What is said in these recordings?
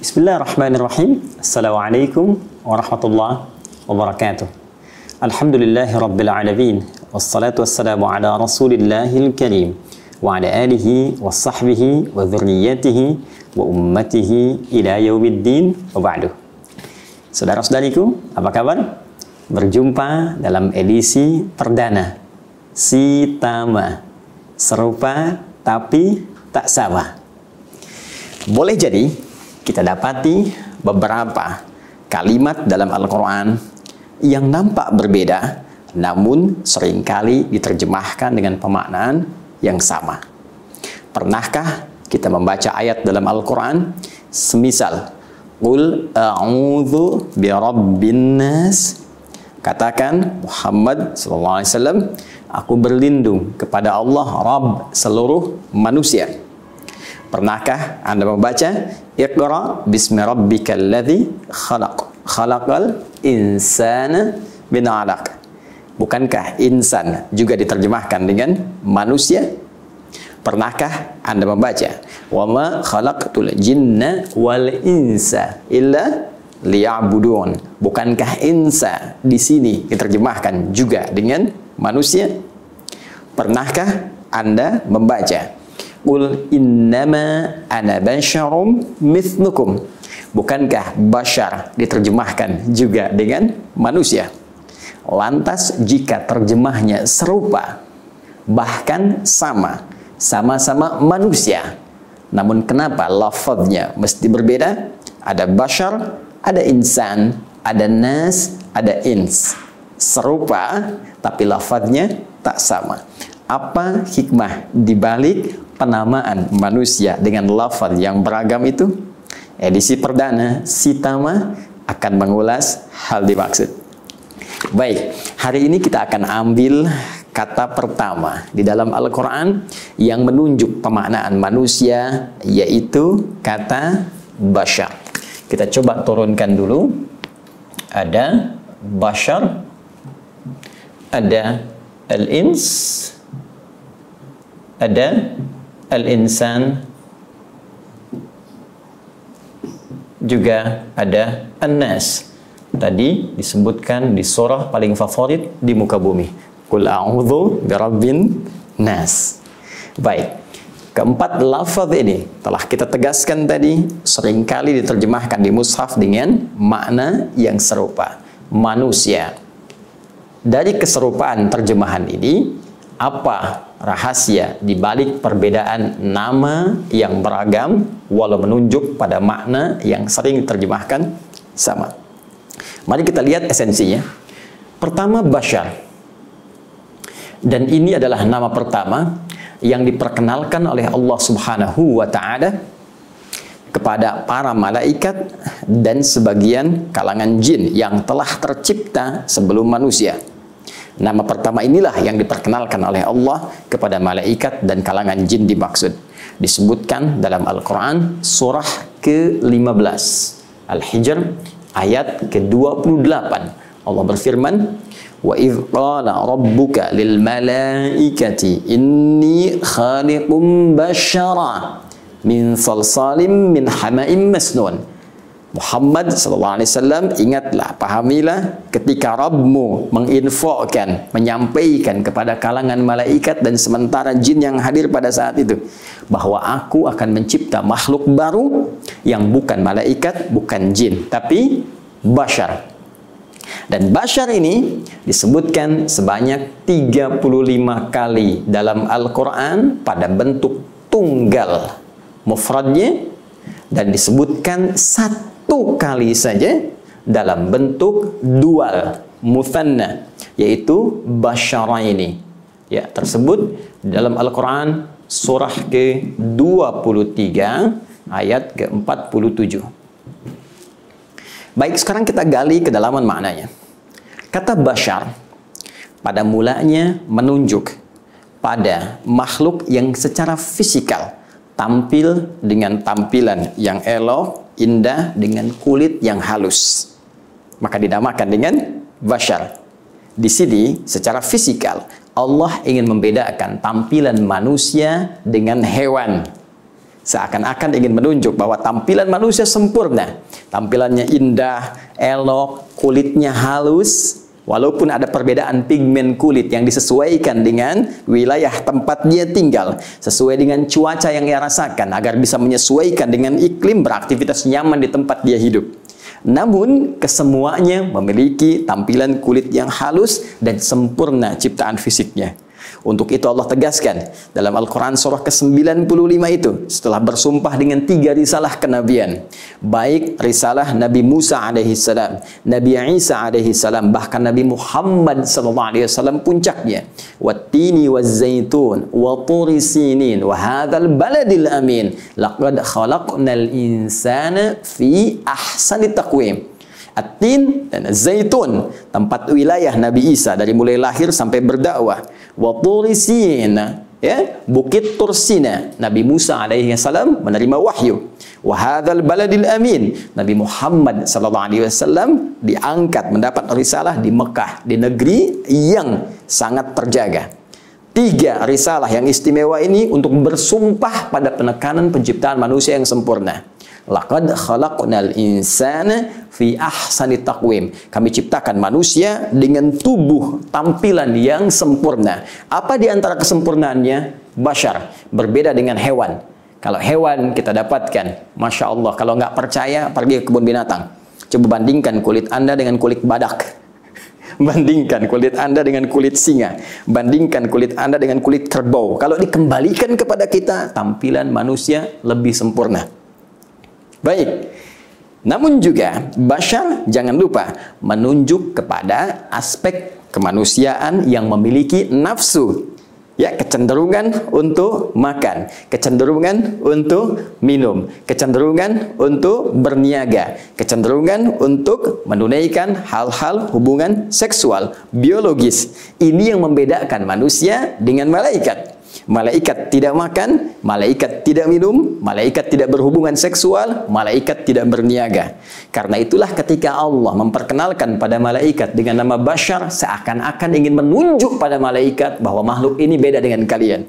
Bismillahirrahmanirrahim. Assalamualaikum warahmatullahi wabarakatuh. Alhamdulillahi rabbil alamin. Wassalatu wassalamu ala rasulillahil karim. Wa ala alihi wa sahbihi wa dhurriyyatihi wa ummatihi ila yaumiddin wa ba'du. Saudara-saudariku, apa kabar? Berjumpa dalam edisi perdana Sitama. Serupa tapi tak sama. Boleh jadi kita dapati beberapa kalimat dalam Al-Quran yang nampak berbeda, namun sering kali diterjemahkan dengan pemaknaan yang sama. Pernahkah kita membaca ayat dalam Al-Quran? Semisal Qul a'udhu birabbin nas. Katakan Muhammad SAW Aku berlindung kepada Allah Rabb seluruh manusia Pernahkah Anda membaca Iqra bismi rabbikal ladzi khalaq khalaqal insana min 'alaq Bukankah insan juga diterjemahkan dengan manusia? Pernahkah Anda membaca wa ma khalaqtul jinna wal insa illa liya'budun? Bukankah insa di sini diterjemahkan juga dengan manusia? Pernahkah Anda membaca Qul innama ana basyarum mithlukum. Bukankah bashar diterjemahkan juga dengan manusia? Lantas jika terjemahnya serupa, bahkan sama, sama-sama manusia, namun kenapa lafaznya mesti berbeda? Ada bashar, ada insan, ada nas, ada ins. Serupa, tapi lafaznya tak sama. Apa hikmah dibalik penamaan manusia dengan lafaz yang beragam itu? Edisi perdana Sitama akan mengulas hal dimaksud. Baik, hari ini kita akan ambil kata pertama di dalam Al-Quran yang menunjuk pemaknaan manusia yaitu kata bashar. Kita coba turunkan dulu. Ada bashar, ada al-ins, ada al-insan juga ada an-nas. Tadi disebutkan di surah paling favorit di muka bumi. Kul a'udzu birabbin nas. Baik keempat lafaz ini telah kita tegaskan tadi sering kali diterjemahkan di mushaf dengan makna yang serupa. Manusia. Dari keserupaan terjemahan ini apa rahasia di balik perbedaan nama yang beragam walau menunjuk pada makna yang sering diterjemahkan sama. Mari kita lihat esensinya. Pertama Bashar. Dan ini adalah nama pertama yang diperkenalkan oleh Allah Subhanahu wa taala kepada para malaikat dan sebagian kalangan jin yang telah tercipta sebelum manusia. Nama pertama inilah yang diperkenalkan oleh Allah kepada malaikat dan kalangan jin dimaksud. Disebutkan dalam Al-Quran surah ke-15. Al-Hijr ayat ke-28. Allah berfirman, qala rabbuka lil malaikati inni khaliqum bashara min salsalim min hama'im masnun. Muhammad sallallahu alaihi wasallam ingatlah pahamilah ketika Rabbmu menginfokan menyampaikan kepada kalangan malaikat dan sementara jin yang hadir pada saat itu bahwa aku akan mencipta makhluk baru yang bukan malaikat bukan jin tapi bashar. Dan bashar ini disebutkan sebanyak 35 kali dalam Al-Quran pada bentuk tunggal mufradnya dan disebutkan satu satu kali saja dalam bentuk dual muthanna yaitu basyaraini. Ya tersebut dalam Al-Qur'an surah ke-23 ayat ke-47. Baik sekarang kita gali kedalaman maknanya. Kata basyar pada mulanya menunjuk pada makhluk yang secara fisikal tampil dengan tampilan yang elok indah dengan kulit yang halus. Maka dinamakan dengan bashar. Di sini secara fisikal Allah ingin membedakan tampilan manusia dengan hewan. seakan-akan ingin menunjuk bahwa tampilan manusia sempurna. Tampilannya indah, elok, kulitnya halus, Walaupun ada perbedaan pigmen kulit yang disesuaikan dengan wilayah tempat dia tinggal, sesuai dengan cuaca yang ia rasakan agar bisa menyesuaikan dengan iklim beraktivitas nyaman di tempat dia hidup. Namun kesemuanya memiliki tampilan kulit yang halus dan sempurna ciptaan fisiknya. Untuk itu Allah tegaskan dalam Al-Quran surah ke-95 itu setelah bersumpah dengan tiga risalah kenabian. Baik risalah Nabi Musa alaihi salam, Nabi Isa alaihi salam, bahkan Nabi Muhammad sallallahu alaihi wasallam puncaknya. Wattini waz-zaitun wa turi sinin wa hadzal baladil amin. Laqad khalaqnal insana fi ahsani taqwim. At-tin dan zaitun tempat wilayah Nabi Isa dari mulai lahir sampai berdakwah wa turisina ya bukit Tursina. Nabi Musa alaihi salam menerima wahyu. Wa hadzal baladil amin. Nabi Muhammad sallallahu alaihi wasallam diangkat mendapat risalah di Mekah di negeri yang sangat terjaga. Tiga risalah yang istimewa ini untuk bersumpah pada penekanan penciptaan manusia yang sempurna Laqad khalaqnal insana fi ahsani taqwim. Kami ciptakan manusia dengan tubuh tampilan yang sempurna. Apa di antara kesempurnaannya? Bashar, berbeda dengan hewan. Kalau hewan kita dapatkan, Masya Allah, kalau nggak percaya, pergi ke kebun binatang. Coba bandingkan kulit Anda dengan kulit badak. Bandingkan kulit Anda dengan kulit singa. Bandingkan kulit Anda dengan kulit kerbau. Kalau dikembalikan kepada kita, tampilan manusia lebih sempurna. Baik. Namun juga Bashar jangan lupa menunjuk kepada aspek kemanusiaan yang memiliki nafsu. Ya, kecenderungan untuk makan, kecenderungan untuk minum, kecenderungan untuk berniaga, kecenderungan untuk menunaikan hal-hal hubungan seksual, biologis. Ini yang membedakan manusia dengan malaikat. Malaikat tidak makan, malaikat tidak minum, malaikat tidak berhubungan seksual, malaikat tidak berniaga. Karena itulah ketika Allah memperkenalkan pada malaikat dengan nama Bashar, seakan-akan ingin menunjuk pada malaikat bahwa makhluk ini beda dengan kalian.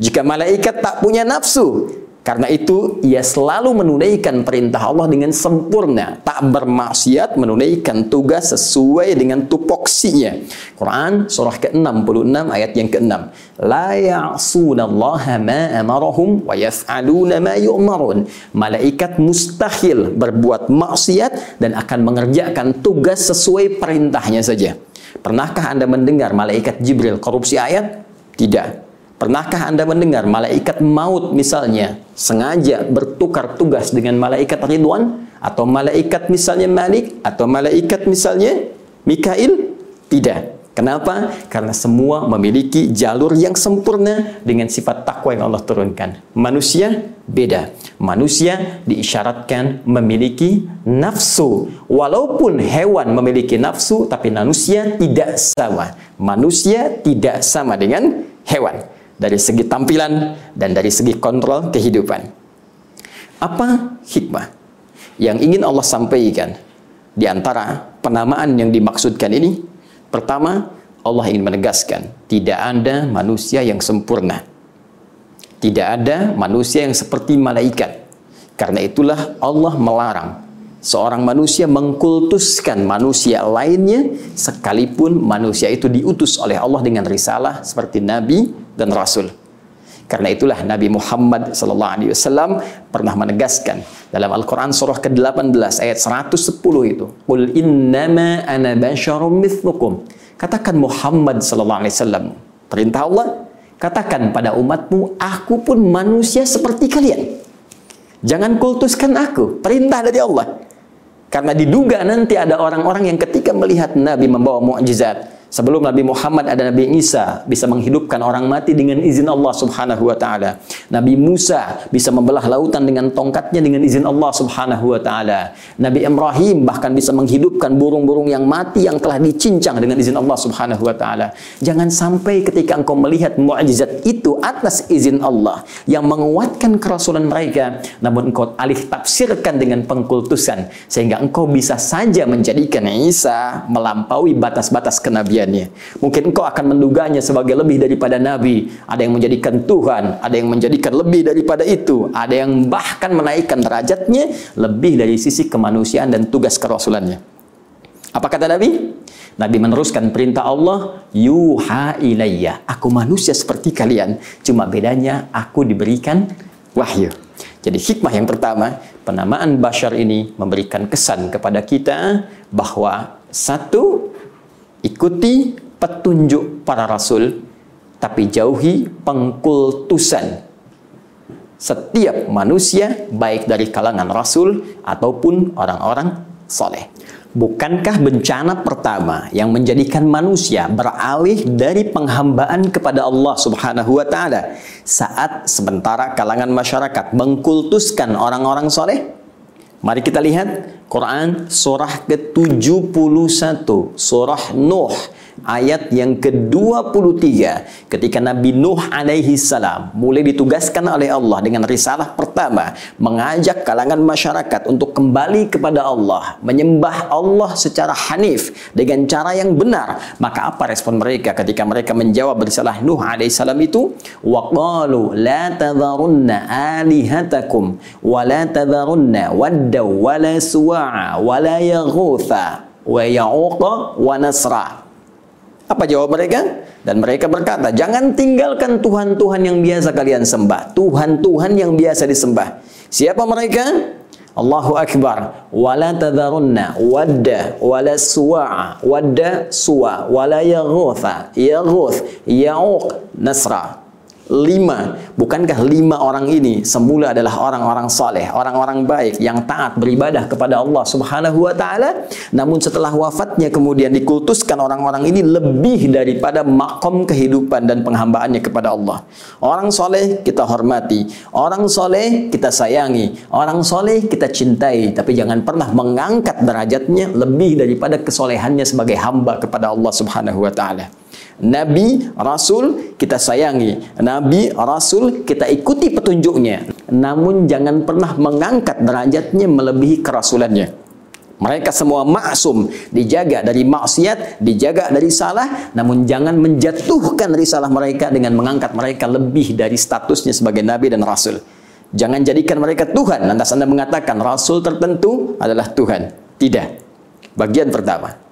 Jika malaikat tak punya nafsu, karena itu, ia selalu menunaikan perintah Allah dengan sempurna. Tak bermaksiat menunaikan tugas sesuai dengan tupoksinya. Quran surah ke-66 ayat yang ke-6. La ya'sunallaha ma amarahum wa yaf'aluna ma yu'marun. Malaikat mustahil berbuat maksiat dan akan mengerjakan tugas sesuai perintahnya saja. Pernahkah Anda mendengar malaikat Jibril korupsi ayat? Tidak. Pernahkah Anda mendengar malaikat maut misalnya sengaja bertukar tugas dengan malaikat Ridwan atau malaikat misalnya Malik atau malaikat misalnya Mikail? Tidak. Kenapa? Karena semua memiliki jalur yang sempurna dengan sifat takwa yang Allah turunkan. Manusia beda. Manusia diisyaratkan memiliki nafsu. Walaupun hewan memiliki nafsu, tapi manusia tidak sama. Manusia tidak sama dengan hewan dari segi tampilan dan dari segi kontrol kehidupan. Apa hikmah yang ingin Allah sampaikan di antara penamaan yang dimaksudkan ini? Pertama, Allah ingin menegaskan tidak ada manusia yang sempurna. Tidak ada manusia yang seperti malaikat. Karena itulah Allah melarang seorang manusia mengkultuskan manusia lainnya sekalipun manusia itu diutus oleh Allah dengan risalah seperti nabi dan rasul. Karena itulah Nabi Muhammad sallallahu alaihi wasallam pernah menegaskan dalam Al-Qur'an surah ke-18 ayat 110 itu, "Qul innama ana basyarum mithlukum." Katakan Muhammad sallallahu alaihi wasallam, perintah Allah, katakan pada umatmu, aku pun manusia seperti kalian. Jangan kultuskan aku, perintah dari Allah. Karena diduga nanti ada orang-orang yang ketika melihat Nabi membawa mukjizat, Sebelum Nabi Muhammad ada Nabi Isa bisa menghidupkan orang mati dengan izin Allah Subhanahu wa taala. Nabi Musa bisa membelah lautan dengan tongkatnya dengan izin Allah Subhanahu wa taala. Nabi Ibrahim bahkan bisa menghidupkan burung-burung yang mati yang telah dicincang dengan izin Allah Subhanahu wa taala. Jangan sampai ketika engkau melihat mukjizat itu atas izin Allah yang menguatkan kerasulan mereka, namun engkau alih tafsirkan dengan pengkultusan sehingga engkau bisa saja menjadikan Isa melampaui batas-batas kenabian Mungkin engkau akan menduganya sebagai lebih daripada nabi. Ada yang menjadikan Tuhan, ada yang menjadikan lebih daripada itu, ada yang bahkan menaikkan derajatnya lebih dari sisi kemanusiaan dan tugas kerasulannya. Apa kata Nabi? Nabi meneruskan perintah Allah, yuha ilayya. Aku manusia seperti kalian, cuma bedanya aku diberikan wahyu. Jadi hikmah yang pertama, penamaan Bashar ini memberikan kesan kepada kita bahwa satu, ikuti petunjuk para rasul, tapi jauhi pengkultusan setiap manusia, baik dari kalangan rasul ataupun orang-orang soleh. Bukankah bencana pertama yang menjadikan manusia beralih dari penghambaan kepada Allah Subhanahu wa taala saat sementara kalangan masyarakat mengkultuskan orang-orang soleh? Mari kita lihat Quran surah ke-71, surah Nuh ayat yang ke-23 ketika Nabi Nuh alaihi salam mulai ditugaskan oleh Allah dengan risalah pertama mengajak kalangan masyarakat untuk kembali kepada Allah menyembah Allah secara hanif dengan cara yang benar maka apa respon mereka ketika mereka menjawab risalah Nuh alaihi salam itu? Waqalu la tadharunna alihatakum wa la tadharunna wadda wa la suwa'a wa la yaghutha wa ya'uqa wa nasra apa jawab mereka? Dan mereka berkata, jangan tinggalkan Tuhan-Tuhan yang biasa kalian sembah. Tuhan-Tuhan yang biasa disembah. Siapa mereka? Allahu Akbar. Wala tadharunna wadda wala suwa'a. Wadda suwa wala yaghutha. Yaghuth. Ya'uq. Nasra lima. Bukankah lima orang ini semula adalah orang-orang saleh, orang-orang baik yang taat beribadah kepada Allah Subhanahu wa taala, namun setelah wafatnya kemudian dikultuskan orang-orang ini lebih daripada makom kehidupan dan penghambaannya kepada Allah. Orang soleh kita hormati, orang soleh kita sayangi, orang soleh kita cintai, tapi jangan pernah mengangkat derajatnya lebih daripada kesolehannya sebagai hamba kepada Allah Subhanahu wa taala. Nabi, Rasul kita sayangi. Nabi, Rasul kita ikuti petunjuknya. Namun jangan pernah mengangkat derajatnya melebihi kerasulannya. Mereka semua maksum, dijaga dari maksiat, dijaga dari salah, namun jangan menjatuhkan risalah mereka dengan mengangkat mereka lebih dari statusnya sebagai nabi dan rasul. Jangan jadikan mereka Tuhan, lantas Anda mengatakan rasul tertentu adalah Tuhan. Tidak. Bagian pertama.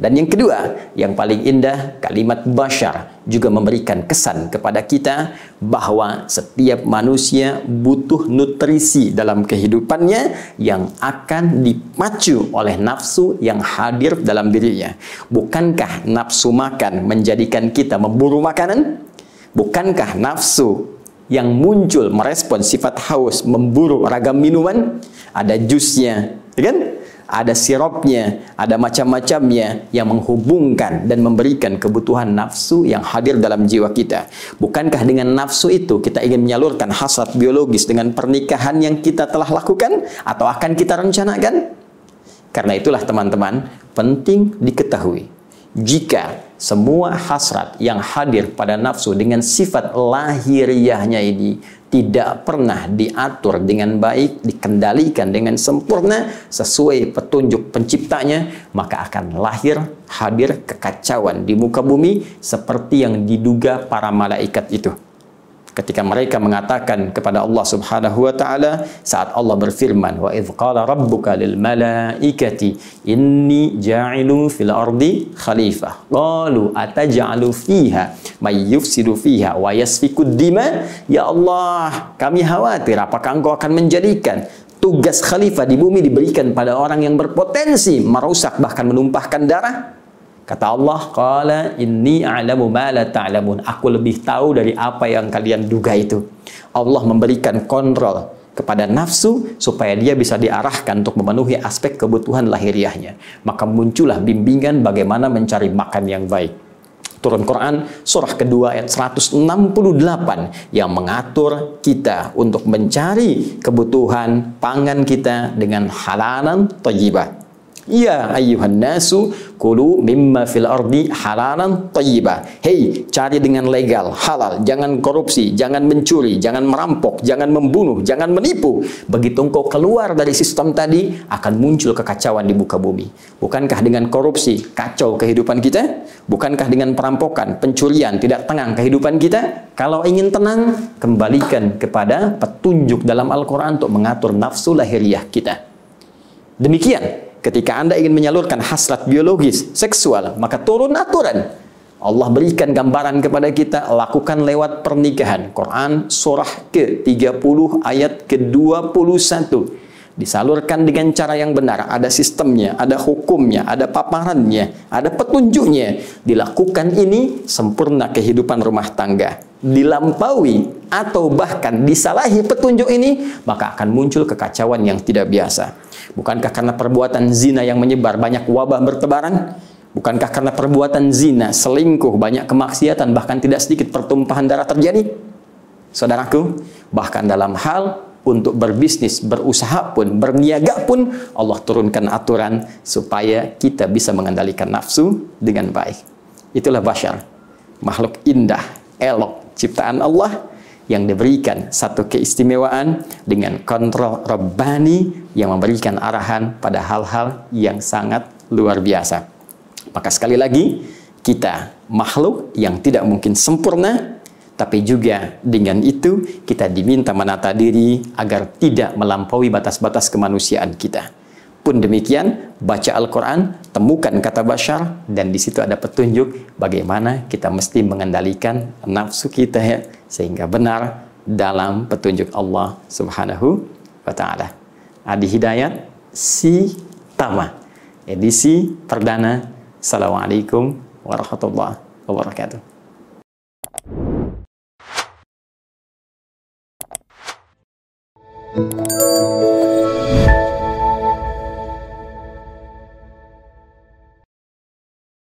Dan yang kedua, yang paling indah, kalimat Bashar juga memberikan kesan kepada kita bahwa setiap manusia butuh nutrisi dalam kehidupannya yang akan dipacu oleh nafsu yang hadir dalam dirinya. Bukankah nafsu makan menjadikan kita memburu makanan? Bukankah nafsu yang muncul merespon sifat haus memburu ragam minuman? Ada jusnya, ya kan? Ada sirupnya, ada macam-macamnya yang menghubungkan dan memberikan kebutuhan nafsu yang hadir dalam jiwa kita. Bukankah dengan nafsu itu kita ingin menyalurkan hasrat biologis dengan pernikahan yang kita telah lakukan atau akan kita rencanakan? Karena itulah teman-teman, penting diketahui jika semua hasrat yang hadir pada nafsu dengan sifat lahiriahnya ini tidak pernah diatur dengan baik, dikendalikan dengan sempurna sesuai petunjuk penciptanya, maka akan lahir hadir kekacauan di muka bumi seperti yang diduga para malaikat itu ketika mereka mengatakan kepada Allah Subhanahu wa taala saat Allah berfirman wa idz qala rabbuka lil malaikati inni ja'ilu fil ardi khalifah. Qalu ataj'alu fiha may yufsidu fiha wa yasfiku dima? Ya Allah kami khawatir apakah engkau akan menjadikan tugas khalifah di bumi diberikan pada orang yang berpotensi merusak bahkan menumpahkan darah Kata Allah, "Qala inni a'lamu ma la ta'lamun." Aku lebih tahu dari apa yang kalian duga itu. Allah memberikan kontrol kepada nafsu supaya dia bisa diarahkan untuk memenuhi aspek kebutuhan lahiriahnya. Maka muncullah bimbingan bagaimana mencari makan yang baik. Turun Quran surah kedua ayat 168 yang mengatur kita untuk mencari kebutuhan pangan kita dengan halalan thayyibah Ya ayuhan nasu kulu mimma fil ardi halalan tayyiba. Hei, cari dengan legal, halal, jangan korupsi, jangan mencuri, jangan merampok, jangan membunuh, jangan menipu. Begitu engkau keluar dari sistem tadi, akan muncul kekacauan di muka bumi. Bukankah dengan korupsi kacau kehidupan kita? Bukankah dengan perampokan, pencurian tidak tenang kehidupan kita? Kalau ingin tenang, kembalikan kepada petunjuk dalam Al-Quran untuk mengatur nafsu lahiriah kita. Demikian Ketika Anda ingin menyalurkan hasrat biologis, seksual, maka turun aturan. Allah berikan gambaran kepada kita, lakukan lewat pernikahan. Quran surah ke-30 ayat ke-21. Disalurkan dengan cara yang benar, ada sistemnya, ada hukumnya, ada paparannya, ada petunjuknya. Dilakukan ini sempurna kehidupan rumah tangga. Dilampaui atau bahkan disalahi petunjuk ini, maka akan muncul kekacauan yang tidak biasa. Bukankah karena perbuatan zina yang menyebar banyak wabah bertebaran? Bukankah karena perbuatan zina, selingkuh, banyak kemaksiatan, bahkan tidak sedikit pertumpahan darah terjadi? Saudaraku, bahkan dalam hal untuk berbisnis, berusaha pun, berniaga pun, Allah turunkan aturan supaya kita bisa mengendalikan nafsu dengan baik. Itulah bashar, makhluk indah, elok, ciptaan Allah yang diberikan satu keistimewaan dengan kontrol Rabbani yang memberikan arahan pada hal-hal yang sangat luar biasa. Maka sekali lagi, kita makhluk yang tidak mungkin sempurna, tapi juga dengan itu kita diminta menata diri agar tidak melampaui batas-batas kemanusiaan kita. Pun demikian, baca Al-Quran, temukan kata bashar, dan di situ ada petunjuk bagaimana kita mesti mengendalikan nafsu kita ya, sehingga benar dalam petunjuk Allah Subhanahu wa taala. Adi Hidayat si Tama edisi perdana. Assalamualaikum warahmatullahi wabarakatuh. Música